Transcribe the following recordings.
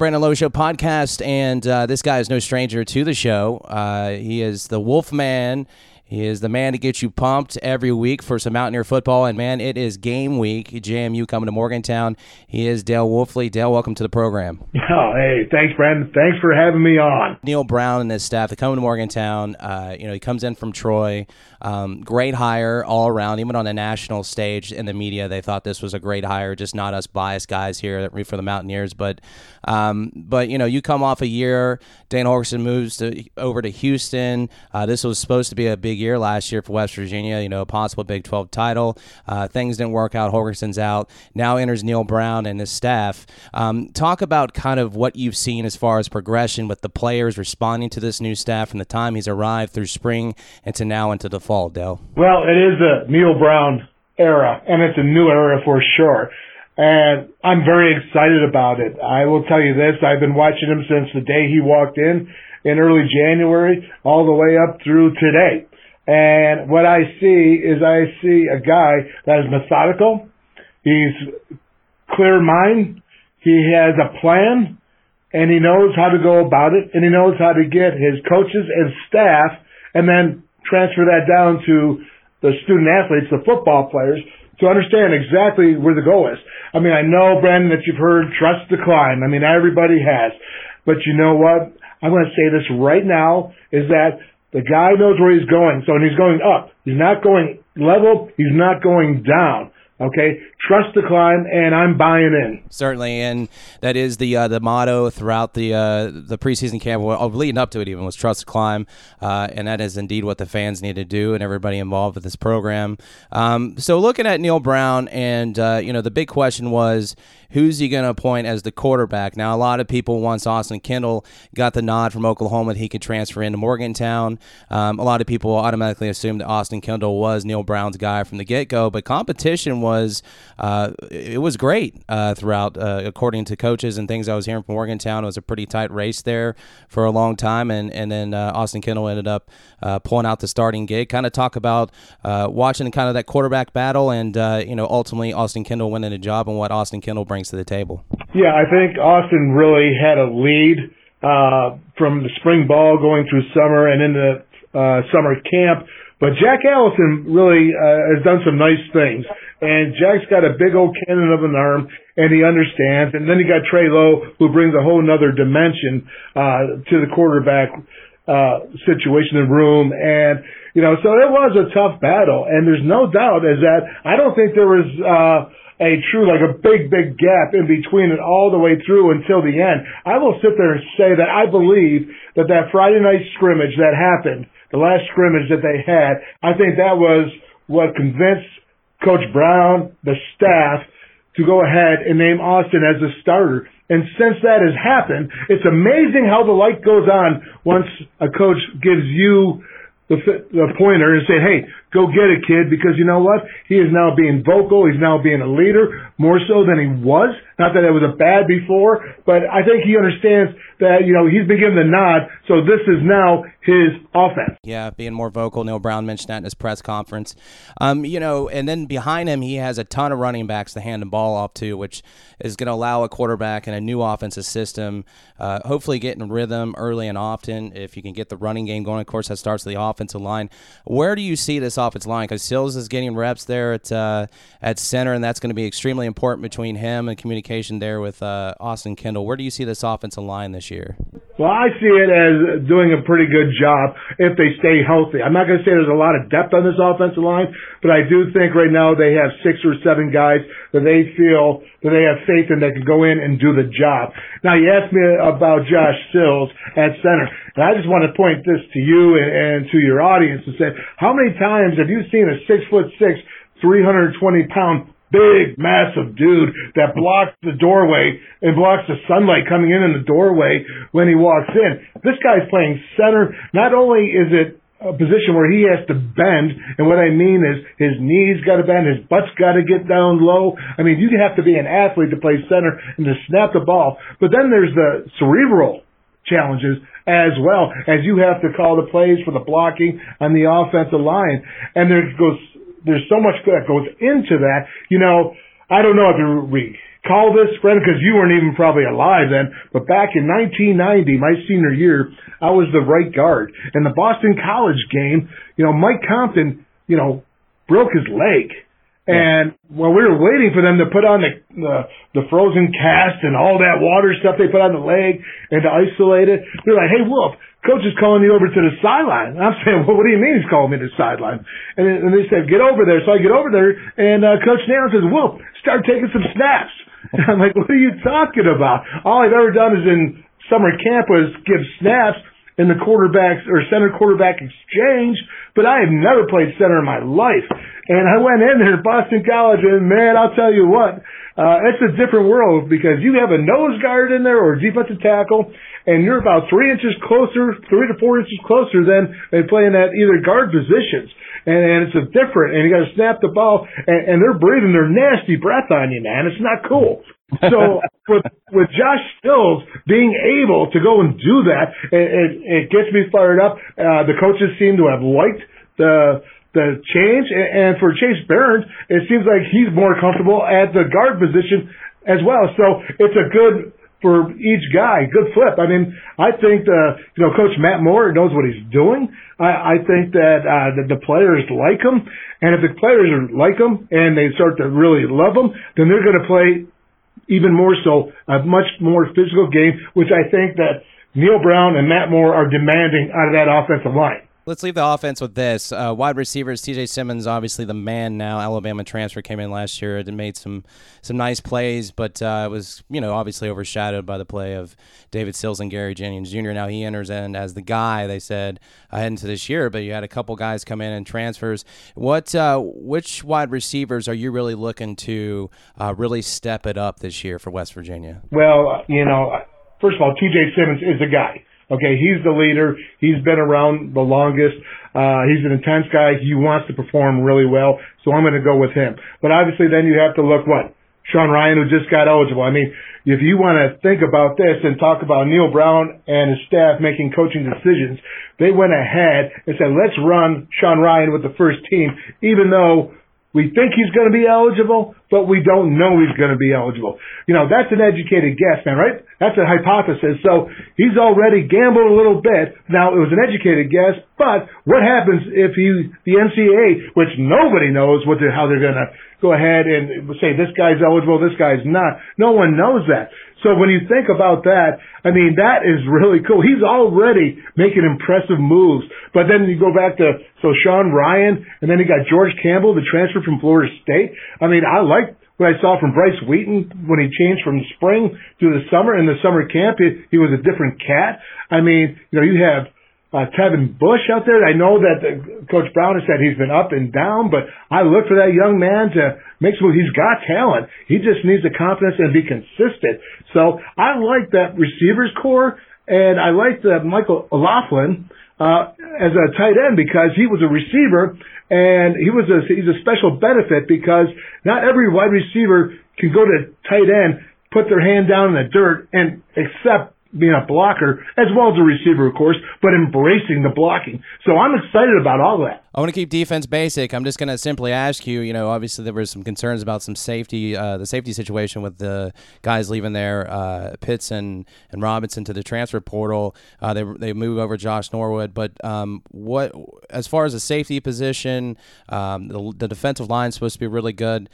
Brandon Lowe Show podcast, and uh, this guy is no stranger to the show. Uh, he is the Wolf Man. He is the man to get you pumped every week for some Mountaineer football. And man, it is game week. JMU coming to Morgantown. He is Dale Wolfley. Dale, welcome to the program. Oh, hey, thanks, Brandon. Thanks for having me on. Neal Brown and his staff, they come to Morgantown. Uh, you know, he comes in from Troy. Um, great hire all around, even on the national stage in the media. They thought this was a great hire, just not us biased guys here that root for the Mountaineers. But, um, but you know, you come off a year. Dana Holgorsen moves to, over to Houston. Uh, this was supposed to be a big year last year for West Virginia. You know, a possible Big 12 title. Uh, things didn't work out. Holgorsen's out. Now enters Neal Brown and his staff. Um, talk about kind of what you've seen as far as progression with the players responding to this new staff from the time he's arrived through spring into now into the fall, Dell? Well, it is a Neal Brown era, and it's a new era for sure. And I'm very excited about it. I will tell you this, I've been watching him since the day he walked in in early January all the way up through today. And what I see is I see a guy that is methodical. He's clear mind. He has a plan and he knows how to go about it and he knows how to get his coaches and staff and then transfer that down to the student athletes, the football players, to understand exactly where the goal is. I mean, I know, Brandon, that you've heard trust the climb. I mean, everybody has. But you know what? I'm going to say this right now is that the guy knows where he's going. So, and he's going up. He's not going level. He's not going down. Okay, trust the climb, and I'm buying in. Certainly, and that is the uh, the motto throughout the uh, the preseason camp, well, leading up to it, even was trust the climb, uh, and that is indeed what the fans need to do, and everybody involved with this program. Um, so, looking at Neal Brown, and uh, you know, the big question was who's he going to appoint as the quarterback? Now, a lot of people once Austin Kendall got the nod from Oklahoma that he could transfer into Morgantown. Um, a lot of people automatically assumed that Austin Kendall was Neal Brown's guy from the get go, but competition was uh, it was great uh, throughout, uh, according to coaches and things I was hearing from Morgantown. It was a pretty tight race there for a long time, and and then uh, Austin Kendall ended up uh, pulling out the starting gig. Kind of talk about watching kind of that quarterback battle, and you know ultimately Austin Kendall winning a job and what Austin Kendall brings to the table? Yeah, I think Austin really had a lead from the spring ball going through summer and into uh, summer camp. But Jack Allison really uh, has done some nice things. And Jack's got a big old cannon of an arm, and he understands. And then you got Trey Lowe, who brings a whole nother dimension uh, to the quarterback uh, situation and room. And, you know, so it was a tough battle. And there's no doubt is that I don't think there was uh, a true, like a big, big gap in between it all the way through until the end. I will sit there and say that I believe that that Friday night scrimmage that happened, the last scrimmage that they had, I think that was what convinced Coach Brown, the staff, to go ahead and name Austin as a starter. And since that has happened, it's amazing how the light goes on once a coach gives you the, the pointer and say, hey, go get it, kid, because you know what? He is now being vocal. He's now being a leader more so than he was. Not that it was a bad before, but I think he understands that, you know, he's been given the nod, so this is now his offense. Yeah, being more vocal. Neal Brown mentioned that in his press conference. Um, you know, and then behind him, he has a ton of running backs to hand the ball off to, which is going to allow a quarterback in a new offensive system, uh, hopefully getting rhythm early and often. If you can get the running game going, of course, that starts the offensive line. Where do you see this offensive line? Because Sills is getting reps there at uh, at center, and that's going to be extremely important between him and communication there with uh, Austin Kendall. Where do you see this offensive line this year? Well, I see it as doing a pretty good job if they stay healthy. I'm not going to say there's a lot of depth on this offensive line, but I do think right now they have six or seven guys that they feel that they have faith in that can go in and do the job. Now, you asked me about Josh Sills at center, and I just want to point this to you and, and to your audience and say, how many times have you seen a six foot six, 320 pound big, massive dude that blocks the doorway and blocks the sunlight coming in in the doorway when he walks in. This guy's playing center. Not only is it a position where he has to bend, and what I mean is his knees got to bend, his butt's got to get down low. I mean, you have to be an athlete to play center and to snap the ball. But then there's the cerebral challenges as well as you have to call the plays for the blocking on the offensive line. And there goes there's so much that goes into that. You know, I don't know if you call this friend because you weren't even probably alive then. But back in 1990, my senior year, I was the right guard. In the Boston College game, you know, Mike Compton, you know, broke his leg. And while we were waiting for them to put on the, the the frozen cast and all that water stuff they put on the leg and to isolate it, they're like, "Hey, Wolf, coach is calling you over to the sideline." I'm saying, "Well, what do you mean he's calling me to the sideline?" And, and they said, "Get over there." So I get over there, and uh, Coach Nehlen says, "Wolf, start taking some snaps." And I'm like, "What are you talking about? All I've ever done is in summer camp was give snaps." In the quarterbacks or center quarterback exchange, but I have never played center in my life. And I went in there at Boston College, and man, I'll tell you what, uh, it's a different world because you have a nose guard in there or a defensive tackle, and you're about three inches closer, three to four inches closer than they playing at either guard positions. And, and it's a different, and you got to snap the ball, and, and they're breathing their nasty breath on you, man. It's not cool. So with with Josh Sills being able to go and do that, it, it, it gets me fired up. Uh, the coaches seem to have liked the the change, and for Chase Behrens, it seems like he's more comfortable at the guard position as well. So it's a good for each guy, good flip. I mean, I think the you know Coach Matt Moore knows what he's doing. I, I think that uh, that the players like him, and if the players like him and they start to really love him, then they're going to play even more so a much more physical game, which I think that Neal Brown and Matt Moore are demanding out of that offensive line. Let's leave the offense with this. Uh, wide receivers, T.J. Simmons, obviously the man now. Alabama transfer came in last year and made some some nice plays, but uh, it was you know obviously overshadowed by the play of David Sills and Gary Jennings Jr. Now he enters in as the guy they said ahead into this year, but you had a couple guys come in and transfers. What uh, which wide receivers are you really looking to uh, really step it up this year for West Virginia? Well, you know, first of all, T.J. Simmons is a guy Okay, he's the leader. He's been around the longest. Uh, he's an intense guy. He wants to perform really well, so I'm going to go with him. But obviously, then you have to look what Sean Ryan, who just got eligible. I mean, if you want to think about this and talk about Neal Brown and his staff making coaching decisions, they went ahead and said, let's run Sean Ryan with the first team, even though we think he's going to be eligible, but we don't know he's going to be eligible. You know, that's an educated guess, man, right? That's a hypothesis. So he's already gambled a little bit. Now, it was an educated guess, but what happens if he, the NCAA, which nobody knows what they're, how they're going to go ahead and say this guy's eligible, this guy's not. No one knows that. So when you think about that, I mean, that is really cool. He's already making impressive moves. But then you go back to, so Sean Ryan, and then you got George Campbell, the transfer from Florida State. I mean, I like what I saw from Bryce Wheaton when he changed from spring to the summer. In the summer camp, he, he was a different cat. I mean, you know, you have uh, Tevin Bush out there. I know that uh, Coach Brown has said he's been up and down, but I look for that young man to make sure he's got talent. He just needs the confidence and be consistent. So I like that receivers core, and I like that Michael O'Laughlin uh, as a tight end because he was a receiver and he was a he's a special benefit because not every wide receiver can go to tight end, put their hand down in the dirt, and accept being a blocker as well as a receiver, of course, but embracing the blocking. So I'm excited about all that. I want to keep defense basic. I'm just going to simply ask you. You know, obviously there were some concerns about some safety, uh, the safety situation with the guys leaving there, uh, Pitts and, and Robinson to the transfer portal. Uh, they they move over Josh Norwood, but um, what as far as the safety position, um, the, the defensive line is supposed to be really good.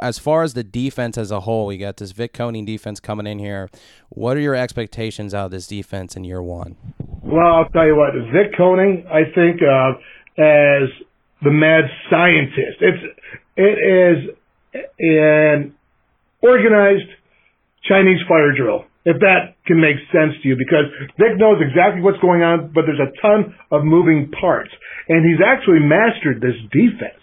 As far as the defense as a whole, we got this Vic Koenning defense coming in here. What are your expectations out of this defense in year one? Well, I'll tell you what, Vic Koenning, I think of as the mad scientist. It's it is an organized Chinese fire drill. If that can make sense to you, because Vic knows exactly what's going on, but there's a ton of moving parts, and he's actually mastered this defense.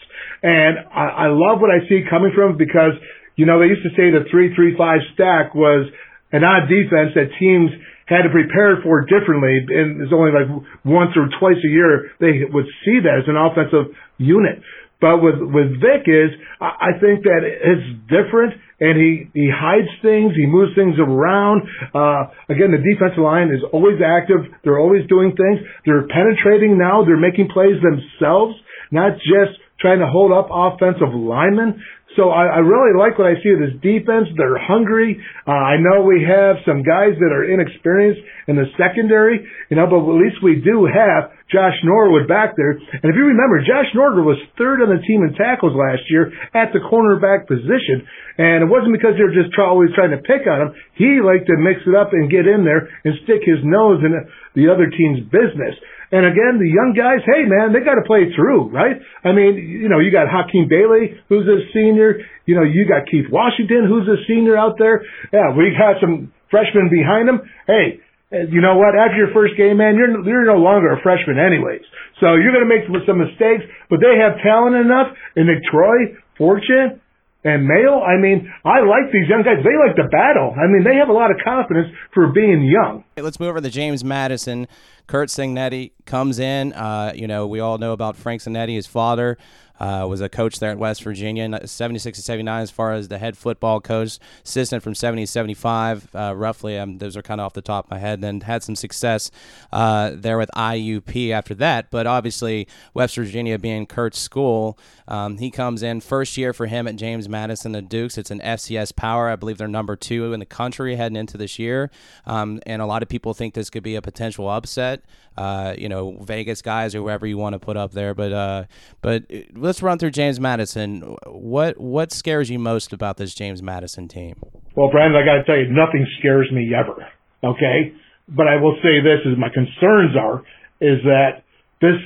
And I, I love what I see coming from because you know they used to say the three three five stack was an odd defense that teams had to prepare for differently, and it's only like once or twice a year they would see that as an offensive unit. But with with Vic is, I think that it's different, and he he hides things, he moves things around. Uh, again, the defensive line is always active; they're always doing things. They're penetrating now; they're making plays themselves, not just trying to hold up offensive linemen. So I, I really like what I see of this defense. They're hungry. Uh, I know we have some guys that are inexperienced in the secondary, you know, but at least we do have Josh Norwood back there. And if you remember, Josh Norwood was third on the team in tackles last year at the cornerback position. And it wasn't because they were just try, always trying to pick on him. He liked to mix it up and get in there and stick his nose in the other team's business. And again, the young guys, hey man, they got to play through, right? I mean, you know, you got Hakeem Bailey, who's a senior. You know, you got Keith Washington, who's a senior out there. Yeah, we got some freshmen behind him. Hey, you know what? After your first game, man, you're you're no longer a freshman, anyways. So you're going to make some mistakes, but they have talent enough. And Nick Troy, Fortune, and male, I mean, I like these young guys. They like to battle. I mean, they have a lot of confidence for being young. Hey, let's move over to James Madison. Curt Cignetti comes in. Uh, you know, we all know about Frank Cignetti, his father. Uh, was a coach there at West Virginia, 76 to 79 as far as the head football coach, assistant from 70 to 75, uh, roughly. Um, those are kind of off the top of my head. Then had some success uh, there with IUP after that. But obviously, West Virginia being Curt's school, um, he comes in first year for him at James Madison, the Dukes. It's an FCS power. I believe they're number two in the country heading into this year. Um, and a lot of people think this could be a potential upset. Uh, you know, Vegas guys or whoever you want to put up there. But uh, but let's run through James Madison. What what scares you most about this James Madison team? Well, Brandon, I got to tell you, nothing scares me ever. Okay, but I will say this: is my concerns are is that this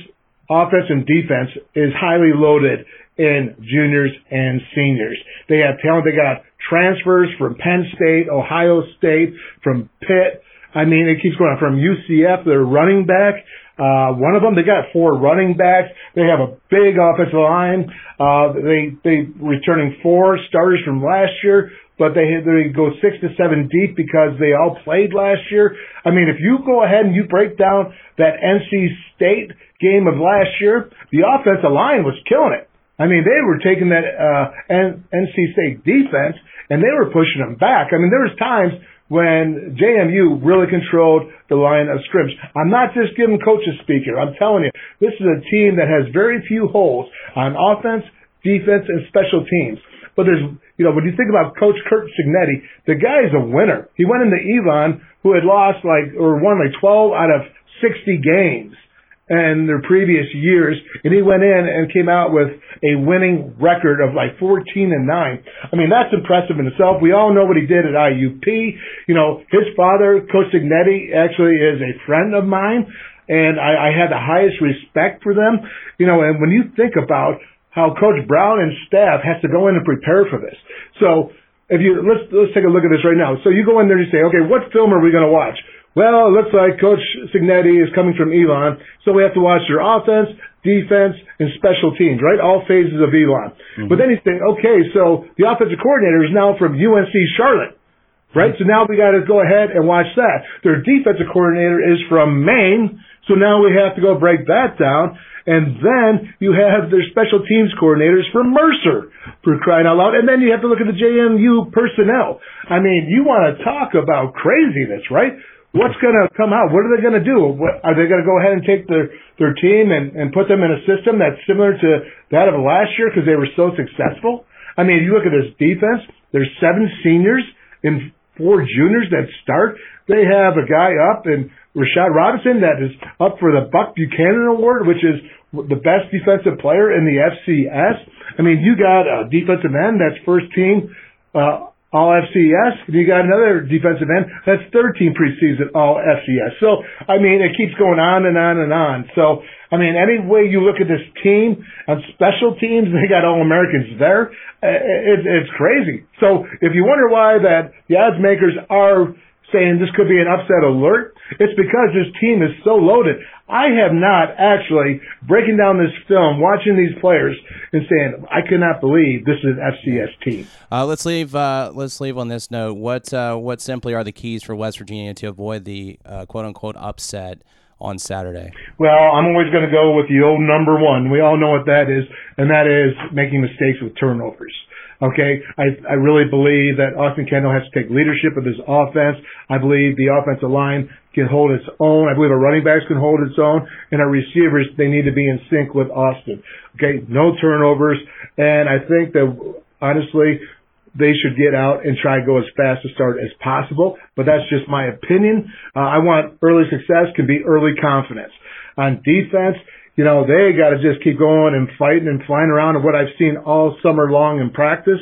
offense and defense is highly loaded in juniors and seniors. They have talent. They got transfers from Penn State, Ohio State, from Pitt. I mean, it keeps going on from UCF. Their running back. Uh, one of them, they got four running backs. They have a big offensive line. Uh, they, they returning four starters from last year, but they, they go six to seven deep because they all played last year. I mean, if you go ahead and you break down that NC State game of last year, the offensive line was killing it. I mean, they were taking that, uh, NC State defense and they were pushing them back. I mean, there was times when JMU really controlled the line of scrimmage. I'm not just giving coach a speaker. I'm telling you, this is a team that has very few holes on offense, defense, and special teams. But there's, you know, when you think about Coach Curt Cignetti, the guy is a winner. He went into Elon, who had lost like, or won like 12 out of 60 games and their previous years, and he went in and came out with a winning record of like 14 and 9. I mean, that's impressive in itself. We all know what he did at IUP. You know, his father, Coach Cignetti, actually is a friend of mine, and I, I had the highest respect for them. You know, and when you think about how Coach Brown and staff has to go in and prepare for this. So, if you let's let's take a look at this right now. So you go in there and you say, okay, what film are we going to watch? Well, it looks like Coach Cignetti is coming from Elon, so we have to watch their offense, defense, and special teams, right? All phases of Elon. Mm-hmm. But then he's think, okay, so the offensive coordinator is now from UNC Charlotte, right? Mm-hmm. So now we got to go ahead and watch that. Their defensive coordinator is from Maine, so now we have to go break that down. And then you have their special teams coordinators from Mercer for crying out loud. And then you have to look at the JMU personnel. I mean, you want to talk about craziness, right? What's going to come out? What are they going to do? What, are they going to go ahead and take their their team and, and put them in a system that's similar to that of last year because they were so successful? I mean, if you look at this defense, there's seven seniors and four juniors that start. They have a guy up in Rashad Robinson that is up for the Buck Buchanan Award, which is the best defensive player in the FCS. I mean, you got a defensive end that's first team uh, all FCS. You got another defensive end that's third team preseason All FCS. So I mean, it keeps going on and on and on. So I mean, any way you look at this team on special teams, they got All Americans there. It, it's crazy. So if you wonder why that the odds makers are saying this could be an upset alert, it's because this team is so loaded. I have not actually breaking down this film, watching these players, and saying I cannot believe this is an FCS team. Uh, let's leave. Uh, let's leave on this note. What uh, what simply are the keys for West Virginia to avoid the uh, quote unquote upset? on Saturday? Well, I'm always going to go with the old number one. We all know what that is, and that is making mistakes with turnovers. Okay, I, I really believe that Austin Kendall has to take leadership of this offense. I believe the offensive line can hold its own. I believe our running backs can hold its own, and our receivers they need to be in sync with Austin. Okay, no turnovers, and I think that honestly they should get out and try to go as fast a start as possible. But that's just my opinion. Uh, I want early success can be early confidence. On defense, you know, they got to just keep going and fighting and flying around and what I've seen all summer long in practice.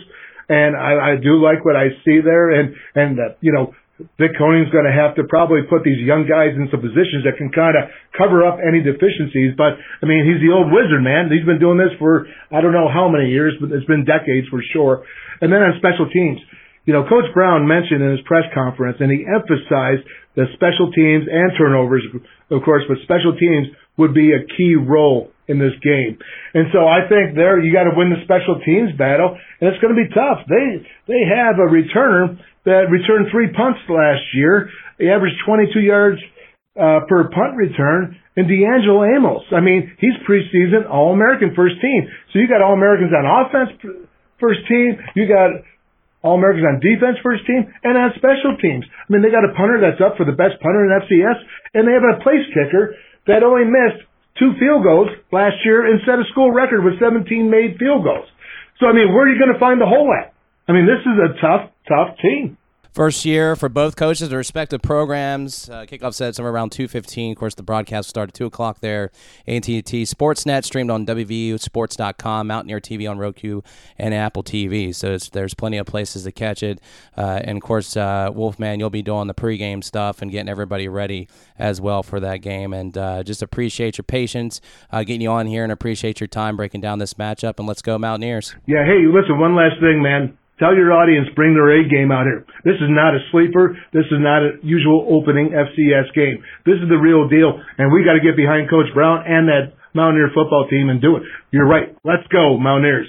And I, I do like what I see there. And, and, uh, you know, Vic Koenning's going to have to probably put these young guys in some positions that can kind of cover up any deficiencies. But I mean, he's the old wizard, man. He's been doing this for I don't know how many years, but it's been decades for sure. And then on special teams, you know, Coach Brown mentioned in his press conference, and he emphasized that special teams and turnovers, of course, but special teams would be a key role in this game. And so I think there you got to win the special teams battle, and it's going to be tough. They they have a returner that returned three punts last year. He averaged 22 yards uh, per punt return. And D'Angelo Amos, I mean, he's preseason All American first team. So you got All Americans on offense first team, you got All Americans on defense first team, and on special teams. I mean, they got a punter that's up for the best punter in FCS, and they have a place kicker that only missed two field goals last year and set a school record with 17 made field goals. So, I mean, where are you going to find the hole at? I mean, this is a tough, tough team. First year for both coaches, their respective programs. Uh, kickoff said somewhere around 2.15. Of course, the broadcast started 2 o'clock there. AT&T Sportsnet streamed on WVUSports.com, Mountaineer TV on Roku, and Apple TV. So there's plenty of places to catch it. Uh, and, of course, uh, Wolfman, you'll be doing the pregame stuff and getting everybody ready as well for that game. And uh, just appreciate your patience uh, getting you on here and appreciate your time breaking down this matchup. And let's go Mountaineers. Yeah, hey, listen, one last thing, man Tell your audience, bring their A game out here. This is not a sleeper. This is not a usual opening FCS game. This is the real deal, and we got to get behind Coach Brown and that Mountaineer football team and do it. You're right. Let's go, Mountaineers.